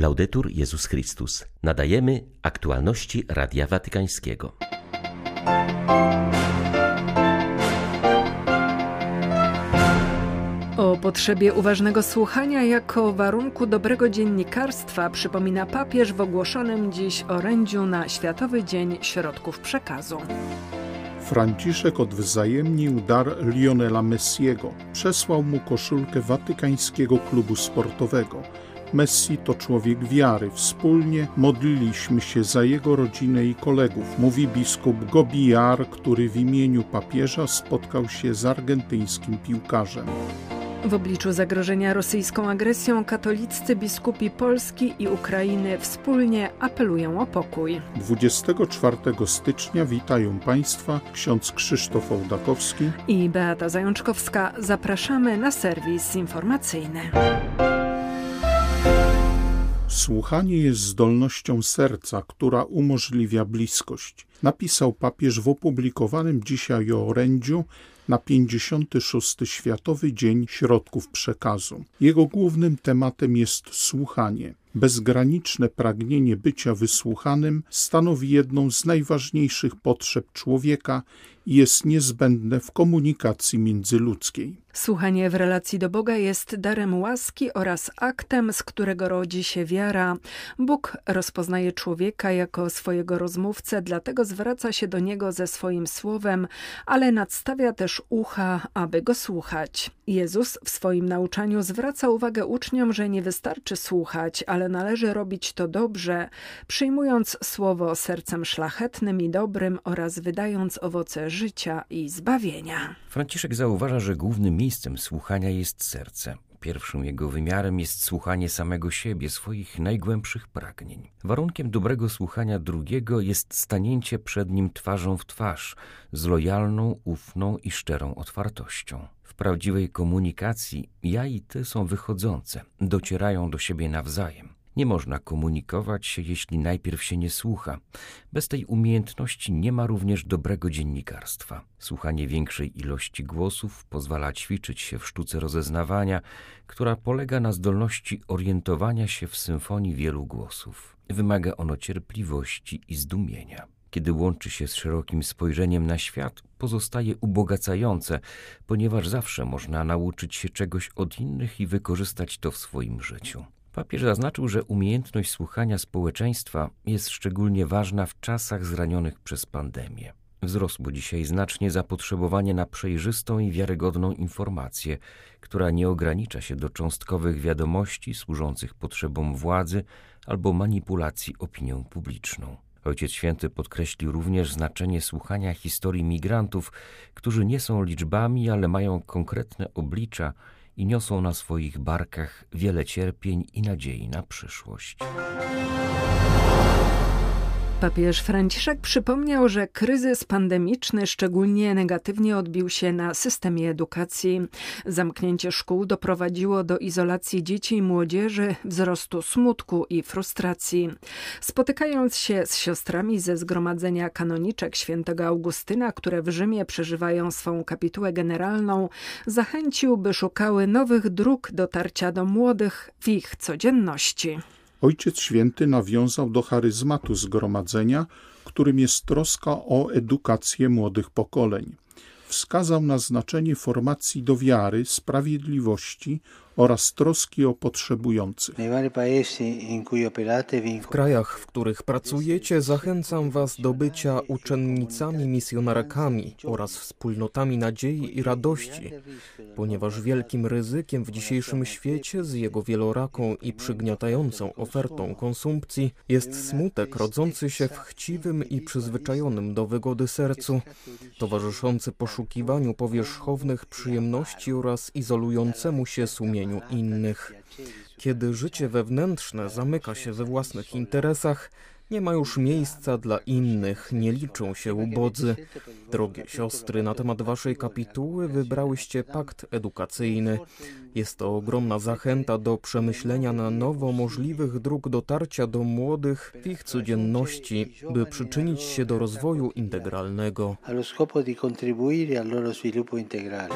Laudetur Jezus Chrystus. Nadajemy aktualności Radia Watykańskiego. O potrzebie uważnego słuchania jako warunku dobrego dziennikarstwa przypomina papież w ogłoszonym dziś orędziu na Światowy Dzień Środków Przekazu. Franciszek odwzajemnił dar Lionela Messiego. Przesłał mu koszulkę Watykańskiego Klubu Sportowego. Messi to człowiek wiary. Wspólnie modliliśmy się za jego rodzinę i kolegów, mówi biskup Gobiar, który w imieniu papieża spotkał się z argentyńskim piłkarzem. W obliczu zagrożenia rosyjską agresją katoliccy biskupi Polski i Ukrainy wspólnie apelują o pokój. 24 stycznia witają Państwa ksiądz Krzysztof Ołdakowski i Beata Zajączkowska. Zapraszamy na serwis informacyjny. Słuchanie jest zdolnością serca, która umożliwia bliskość. Napisał papież w opublikowanym dzisiaj orędziu na 56. Światowy Dzień Środków Przekazu. Jego głównym tematem jest słuchanie. Bezgraniczne pragnienie bycia wysłuchanym stanowi jedną z najważniejszych potrzeb człowieka i jest niezbędne w komunikacji międzyludzkiej. Słuchanie w relacji do Boga jest darem łaski oraz aktem, z którego rodzi się wiara. Bóg rozpoznaje człowieka jako swojego rozmówcę, dlatego zwraca się do niego ze swoim słowem, ale nadstawia też ucha, aby go słuchać. Jezus w swoim nauczaniu zwraca uwagę uczniom, że nie wystarczy słuchać, ale należy robić to dobrze, przyjmując słowo sercem szlachetnym i dobrym oraz wydając owoce życia i zbawienia. Franciszek zauważa, że głównym miejscem słuchania jest serce. Pierwszym jego wymiarem jest słuchanie samego siebie, swoich najgłębszych pragnień. Warunkiem dobrego słuchania drugiego jest stanięcie przed nim twarzą w twarz, z lojalną, ufną i szczerą otwartością. W prawdziwej komunikacji ja i ty są wychodzące, docierają do siebie nawzajem. Nie można komunikować się, jeśli najpierw się nie słucha. Bez tej umiejętności nie ma również dobrego dziennikarstwa. Słuchanie większej ilości głosów pozwala ćwiczyć się w sztuce rozeznawania, która polega na zdolności orientowania się w symfonii wielu głosów. Wymaga ono cierpliwości i zdumienia. Kiedy łączy się z szerokim spojrzeniem na świat, pozostaje ubogacające, ponieważ zawsze można nauczyć się czegoś od innych i wykorzystać to w swoim życiu. Papież zaznaczył, że umiejętność słuchania społeczeństwa jest szczególnie ważna w czasach zranionych przez pandemię. Wzrosło dzisiaj znacznie zapotrzebowanie na przejrzystą i wiarygodną informację, która nie ogranicza się do cząstkowych wiadomości służących potrzebom władzy albo manipulacji opinią publiczną. Ojciec Święty podkreślił również znaczenie słuchania historii migrantów, którzy nie są liczbami, ale mają konkretne oblicza i niosą na swoich barkach wiele cierpień i nadziei na przyszłość. Papież Franciszek przypomniał, że kryzys pandemiczny szczególnie negatywnie odbił się na systemie edukacji. Zamknięcie szkół doprowadziło do izolacji dzieci i młodzieży, wzrostu smutku i frustracji. Spotykając się z siostrami ze zgromadzenia kanoniczek świętego Augustyna, które w Rzymie przeżywają swą kapitułę generalną, zachęcił, by szukały nowych dróg dotarcia do młodych w ich codzienności. Ojciec Święty nawiązał do charyzmatu zgromadzenia, którym jest troska o edukację młodych pokoleń. Wskazał na znaczenie formacji do wiary, sprawiedliwości oraz troski o potrzebujących. W krajach, w których pracujecie, zachęcam Was do bycia uczennicami misjonarakami oraz wspólnotami nadziei i radości, ponieważ wielkim ryzykiem w dzisiejszym świecie z jego wieloraką i przygniatającą ofertą konsumpcji jest smutek rodzący się w chciwym i przyzwyczajonym do wygody sercu, towarzyszący poszukiwaniu powierzchownych przyjemności oraz izolującemu się sumieniu innych. Kiedy życie wewnętrzne zamyka się we własnych interesach, nie ma już miejsca dla innych, nie liczą się ubodzy. Drogie siostry, na temat waszej kapituły wybrałyście pakt edukacyjny. Jest to ogromna zachęta do przemyślenia na nowo możliwych dróg dotarcia do młodych w ich codzienności, by przyczynić się do rozwoju integralnego. Scopo di contribuire al loro sviluppo integrale.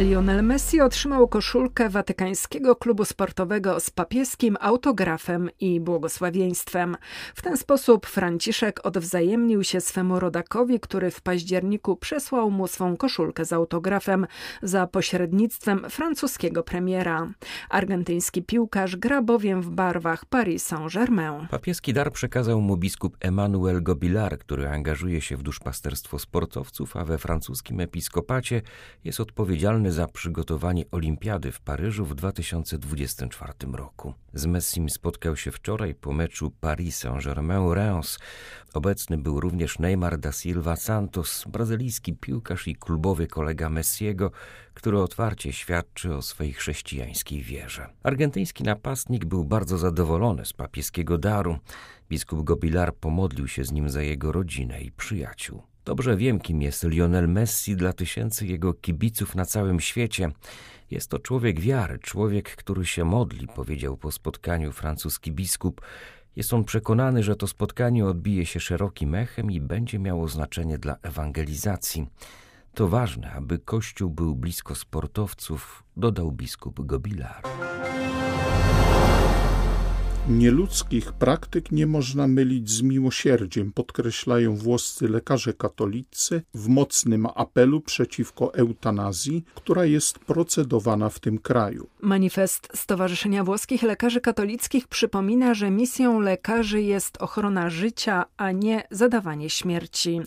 Lionel Messi otrzymał koszulkę watykańskiego klubu sportowego z papieskim autografem i błogosławieństwem. W ten sposób Franciszek odwzajemnił się swemu rodakowi, który w październiku przesłał mu swą koszulkę z autografem za pośrednictwem francuskiego premiera. Argentyński piłkarz gra bowiem w barwach Paris Saint-Germain. Papieski dar przekazał mu biskup Emmanuel Gobilar, który angażuje się w duszpasterstwo sportowców, a we francuskim episkopacie jest odpowiedzialny za przygotowanie Olimpiady w Paryżu w 2024 roku. Z Messim spotkał się wczoraj po meczu Paris Saint-Germain-Reims. Obecny był również Neymar da Silva Santos, brazylijski piłkarz i klubowy kolega Messiego, który otwarcie świadczy o swojej chrześcijańskiej wierze. Argentyński napastnik był bardzo zadowolony z papieskiego daru. Biskup Gobilar pomodlił się z nim za jego rodzinę i przyjaciół. Dobrze wiem, kim jest Lionel Messi dla tysięcy jego kibiców na całym świecie. Jest to człowiek wiary, człowiek, który się modli, powiedział po spotkaniu francuski biskup. Jest on przekonany, że to spotkanie odbije się szerokim echem i będzie miało znaczenie dla ewangelizacji. To ważne, aby Kościół był blisko sportowców, dodał biskup Gobilar. Nieludzkich praktyk nie można mylić z miłosierdziem, podkreślają włoscy lekarze katolicy w mocnym apelu przeciwko eutanazji, która jest procedowana w tym kraju. Manifest Stowarzyszenia Włoskich Lekarzy Katolickich przypomina, że misją lekarzy jest ochrona życia, a nie zadawanie śmierci.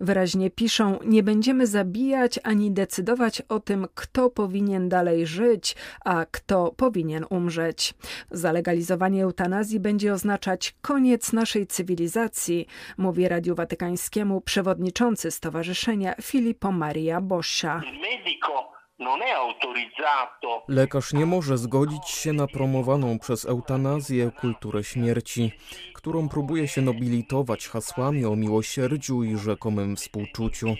Wyraźnie piszą: Nie będziemy zabijać ani decydować o tym, kto powinien dalej żyć, a kto powinien umrzeć. Zalegalizowanie eutanazji eutanazji będzie oznaczać koniec naszej cywilizacji, mówi Radiu Watykańskiemu przewodniczący stowarzyszenia Filippo Maria Boscia. Lekarz nie może zgodzić się na promowaną przez eutanazję kulturę śmierci, którą próbuje się nobilitować hasłami o miłosierdziu i rzekomym współczuciu.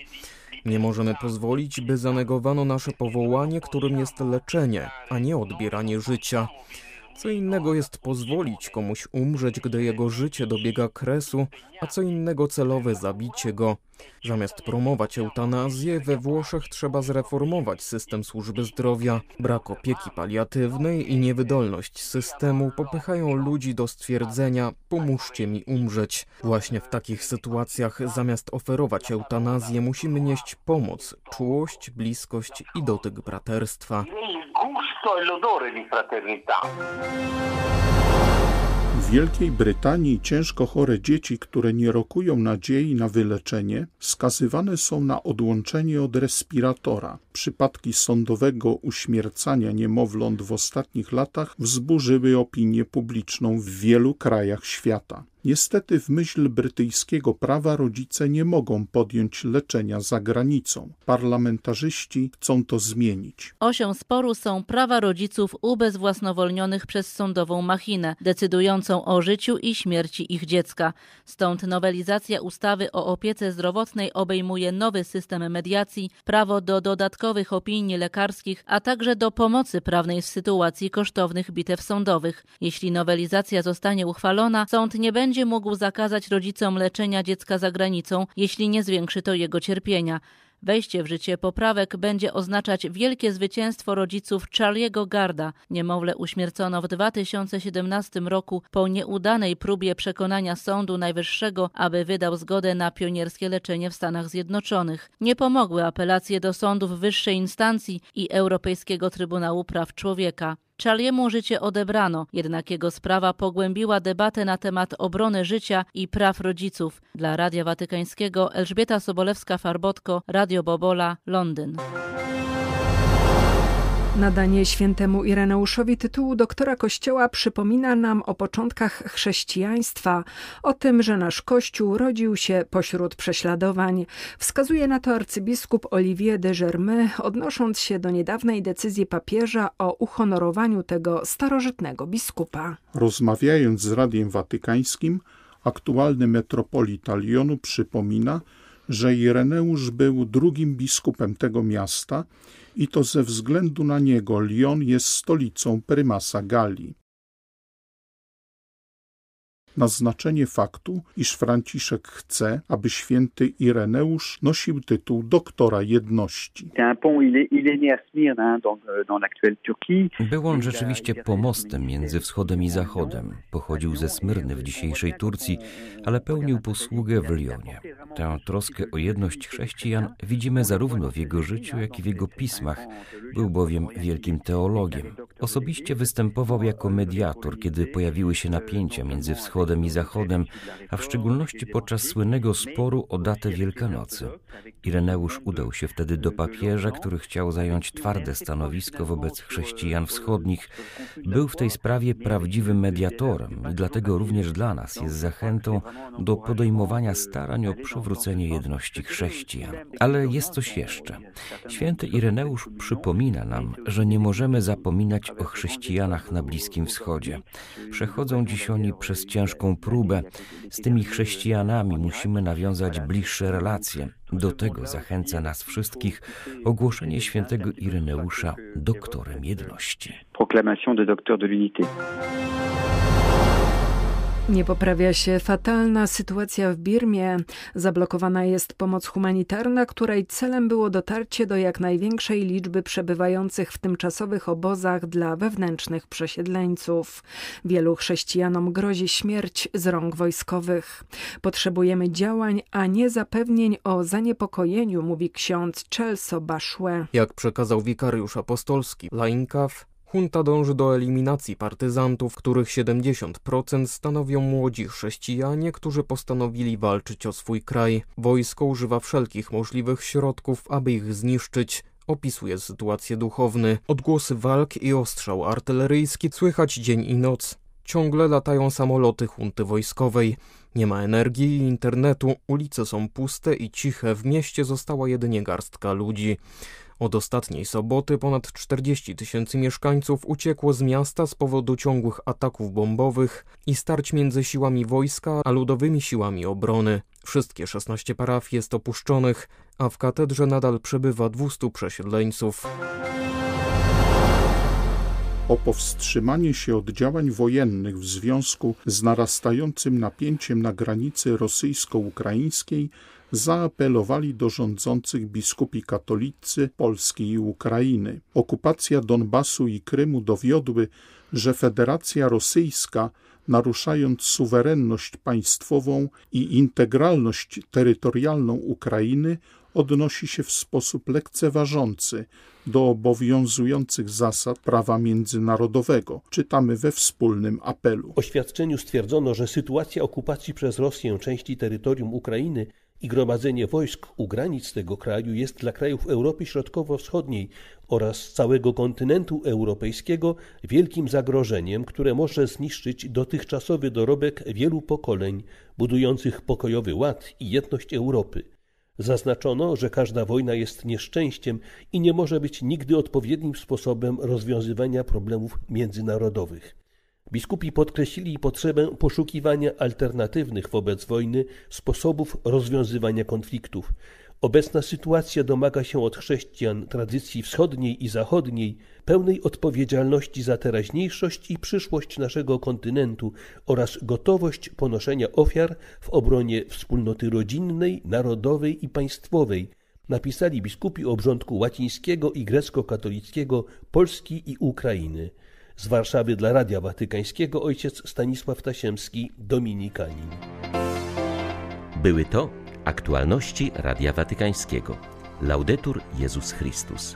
Nie możemy pozwolić, by zanegowano nasze powołanie, którym jest leczenie, a nie odbieranie życia. Co innego jest pozwolić komuś umrzeć, gdy jego życie dobiega kresu, a co innego celowe zabicie go. Zamiast promować eutanazję, we Włoszech trzeba zreformować system służby zdrowia. Brak opieki paliatywnej i niewydolność systemu popychają ludzi do stwierdzenia: pomóżcie mi umrzeć. Właśnie w takich sytuacjach, zamiast oferować eutanazję, musimy nieść pomoc, czułość, bliskość i dotyk braterstwa gusto e l'odore di fraternità. W Wielkiej Brytanii ciężko chore dzieci, które nie rokują nadziei na wyleczenie, skazywane są na odłączenie od respiratora. Przypadki sądowego uśmiercania niemowląt w ostatnich latach wzburzyły opinię publiczną w wielu krajach świata. Niestety w myśl brytyjskiego prawa rodzice nie mogą podjąć leczenia za granicą. Parlamentarzyści chcą to zmienić. Osią sporu są prawa rodziców ubezwłasnowolnionych przez sądową machinę, decydującą o życiu i śmierci ich dziecka. Stąd nowelizacja ustawy o opiece zdrowotnej obejmuje nowy system mediacji, prawo do dodatkowych opinii lekarskich, a także do pomocy prawnej w sytuacji kosztownych bitew sądowych. Jeśli nowelizacja zostanie uchwalona, sąd nie będzie będzie mógł zakazać rodzicom leczenia dziecka za granicą, jeśli nie zwiększy to jego cierpienia. Wejście w życie poprawek będzie oznaczać wielkie zwycięstwo rodziców Charlie'ego Garda. Niemowlę uśmiercono w 2017 roku po nieudanej próbie przekonania Sądu Najwyższego, aby wydał zgodę na pionierskie leczenie w Stanach Zjednoczonych. Nie pomogły apelacje do sądów wyższej instancji i Europejskiego Trybunału Praw Człowieka. Charliemu życie odebrano, jednak jego sprawa pogłębiła debatę na temat obrony życia i praw rodziców. Dla Radia Watykańskiego Elżbieta Sobolewska-Farbotko, Radio Bobola, Londyn. Nadanie świętemu Ireneuszowi tytułu doktora Kościoła przypomina nam o początkach chrześcijaństwa, o tym, że nasz Kościół rodził się pośród prześladowań. Wskazuje na to arcybiskup Olivier de Germy, odnosząc się do niedawnej decyzji papieża o uhonorowaniu tego starożytnego biskupa. Rozmawiając z Radiem Watykańskim, aktualny metropolita Lyonu przypomina, że Ireneusz był drugim biskupem tego miasta i to ze względu na niego Lyon jest stolicą prymasa Galii. Na znaczenie faktu, iż Franciszek chce, aby święty Ireneusz nosił tytuł doktora jedności. Był on rzeczywiście pomostem między wschodem i zachodem. Pochodził ze Smyrny w dzisiejszej Turcji, ale pełnił posługę w Lyonie. Tę troskę o jedność chrześcijan widzimy zarówno w jego życiu, jak i w jego pismach. Był bowiem wielkim teologiem. Osobiście występował jako mediator, kiedy pojawiły się napięcia między wschodem i zachodem, a w szczególności podczas słynnego sporu o datę Wielkanocy. Ireneusz udał się wtedy do papieża, który chciał zająć twarde stanowisko wobec chrześcijan wschodnich. Był w tej sprawie prawdziwym mediatorem i dlatego również dla nas jest zachętą do podejmowania starań o przywrócenie jedności chrześcijan. Ale jest coś jeszcze. Święty Ireneusz przypomina nam, że nie możemy zapominać o chrześcijanach na Bliskim Wschodzie. Przechodzą dziś oni przez ciężką próbę. Z tymi chrześcijanami musimy nawiązać bliższe relacje. Do tego zachęca nas wszystkich ogłoszenie świętego Ireneusza doktorem jedności. De l'unité. Nie poprawia się fatalna sytuacja w Birmie. Zablokowana jest pomoc humanitarna, której celem było dotarcie do jak największej liczby przebywających w tymczasowych obozach dla wewnętrznych przesiedleńców. Wielu chrześcijanom grozi śmierć z rąk wojskowych. Potrzebujemy działań, a nie zapewnień o zaniepokojeniu, mówi ksiądz Celso Baszłe. Jak przekazał wikariusz apostolski Lainkaw, Junta dąży do eliminacji partyzantów, których 70% stanowią młodzi chrześcijanie, którzy postanowili walczyć o swój kraj. Wojsko używa wszelkich możliwych środków, aby ich zniszczyć, opisuje sytuację duchowny. Odgłosy walk i ostrzał artyleryjski słychać dzień i noc. Ciągle latają samoloty hunty wojskowej. Nie ma energii i internetu, ulice są puste i ciche, w mieście została jedynie garstka ludzi. Od ostatniej soboty ponad 40 tysięcy mieszkańców uciekło z miasta z powodu ciągłych ataków bombowych i starć między siłami wojska a ludowymi siłami obrony. Wszystkie 16 parafii jest opuszczonych, a w katedrze nadal przebywa 200 przesiedleńców. O powstrzymanie się od działań wojennych w związku z narastającym napięciem na granicy rosyjsko-ukraińskiej zaapelowali do rządzących biskupi katolicy Polski i Ukrainy. Okupacja Donbasu i Krymu dowiodły, że Federacja Rosyjska, naruszając suwerenność państwową i integralność terytorialną Ukrainy, odnosi się w sposób lekceważący do obowiązujących zasad prawa międzynarodowego, czytamy we wspólnym apelu. W oświadczeniu stwierdzono, że sytuacja okupacji przez Rosję części terytorium Ukrainy i gromadzenie wojsk u granic tego kraju jest dla krajów Europy Środkowo-Wschodniej oraz całego kontynentu europejskiego wielkim zagrożeniem, które może zniszczyć dotychczasowy dorobek wielu pokoleń budujących pokojowy ład i jedność Europy. Zaznaczono, że każda wojna jest nieszczęściem i nie może być nigdy odpowiednim sposobem rozwiązywania problemów międzynarodowych. Biskupi podkreślili potrzebę poszukiwania alternatywnych wobec wojny sposobów rozwiązywania konfliktów. Obecna sytuacja domaga się od chrześcijan tradycji wschodniej i zachodniej pełnej odpowiedzialności za teraźniejszość i przyszłość naszego kontynentu oraz gotowość ponoszenia ofiar w obronie wspólnoty rodzinnej, narodowej i państwowej, napisali biskupi obrządku łacińskiego i grecko-katolickiego Polski i Ukrainy. Z Warszawy dla Radia Watykańskiego ojciec Stanisław Tasiemski, dominikanin. Były to aktualności Radia Watykańskiego. Laudetur Jezus Chrystus.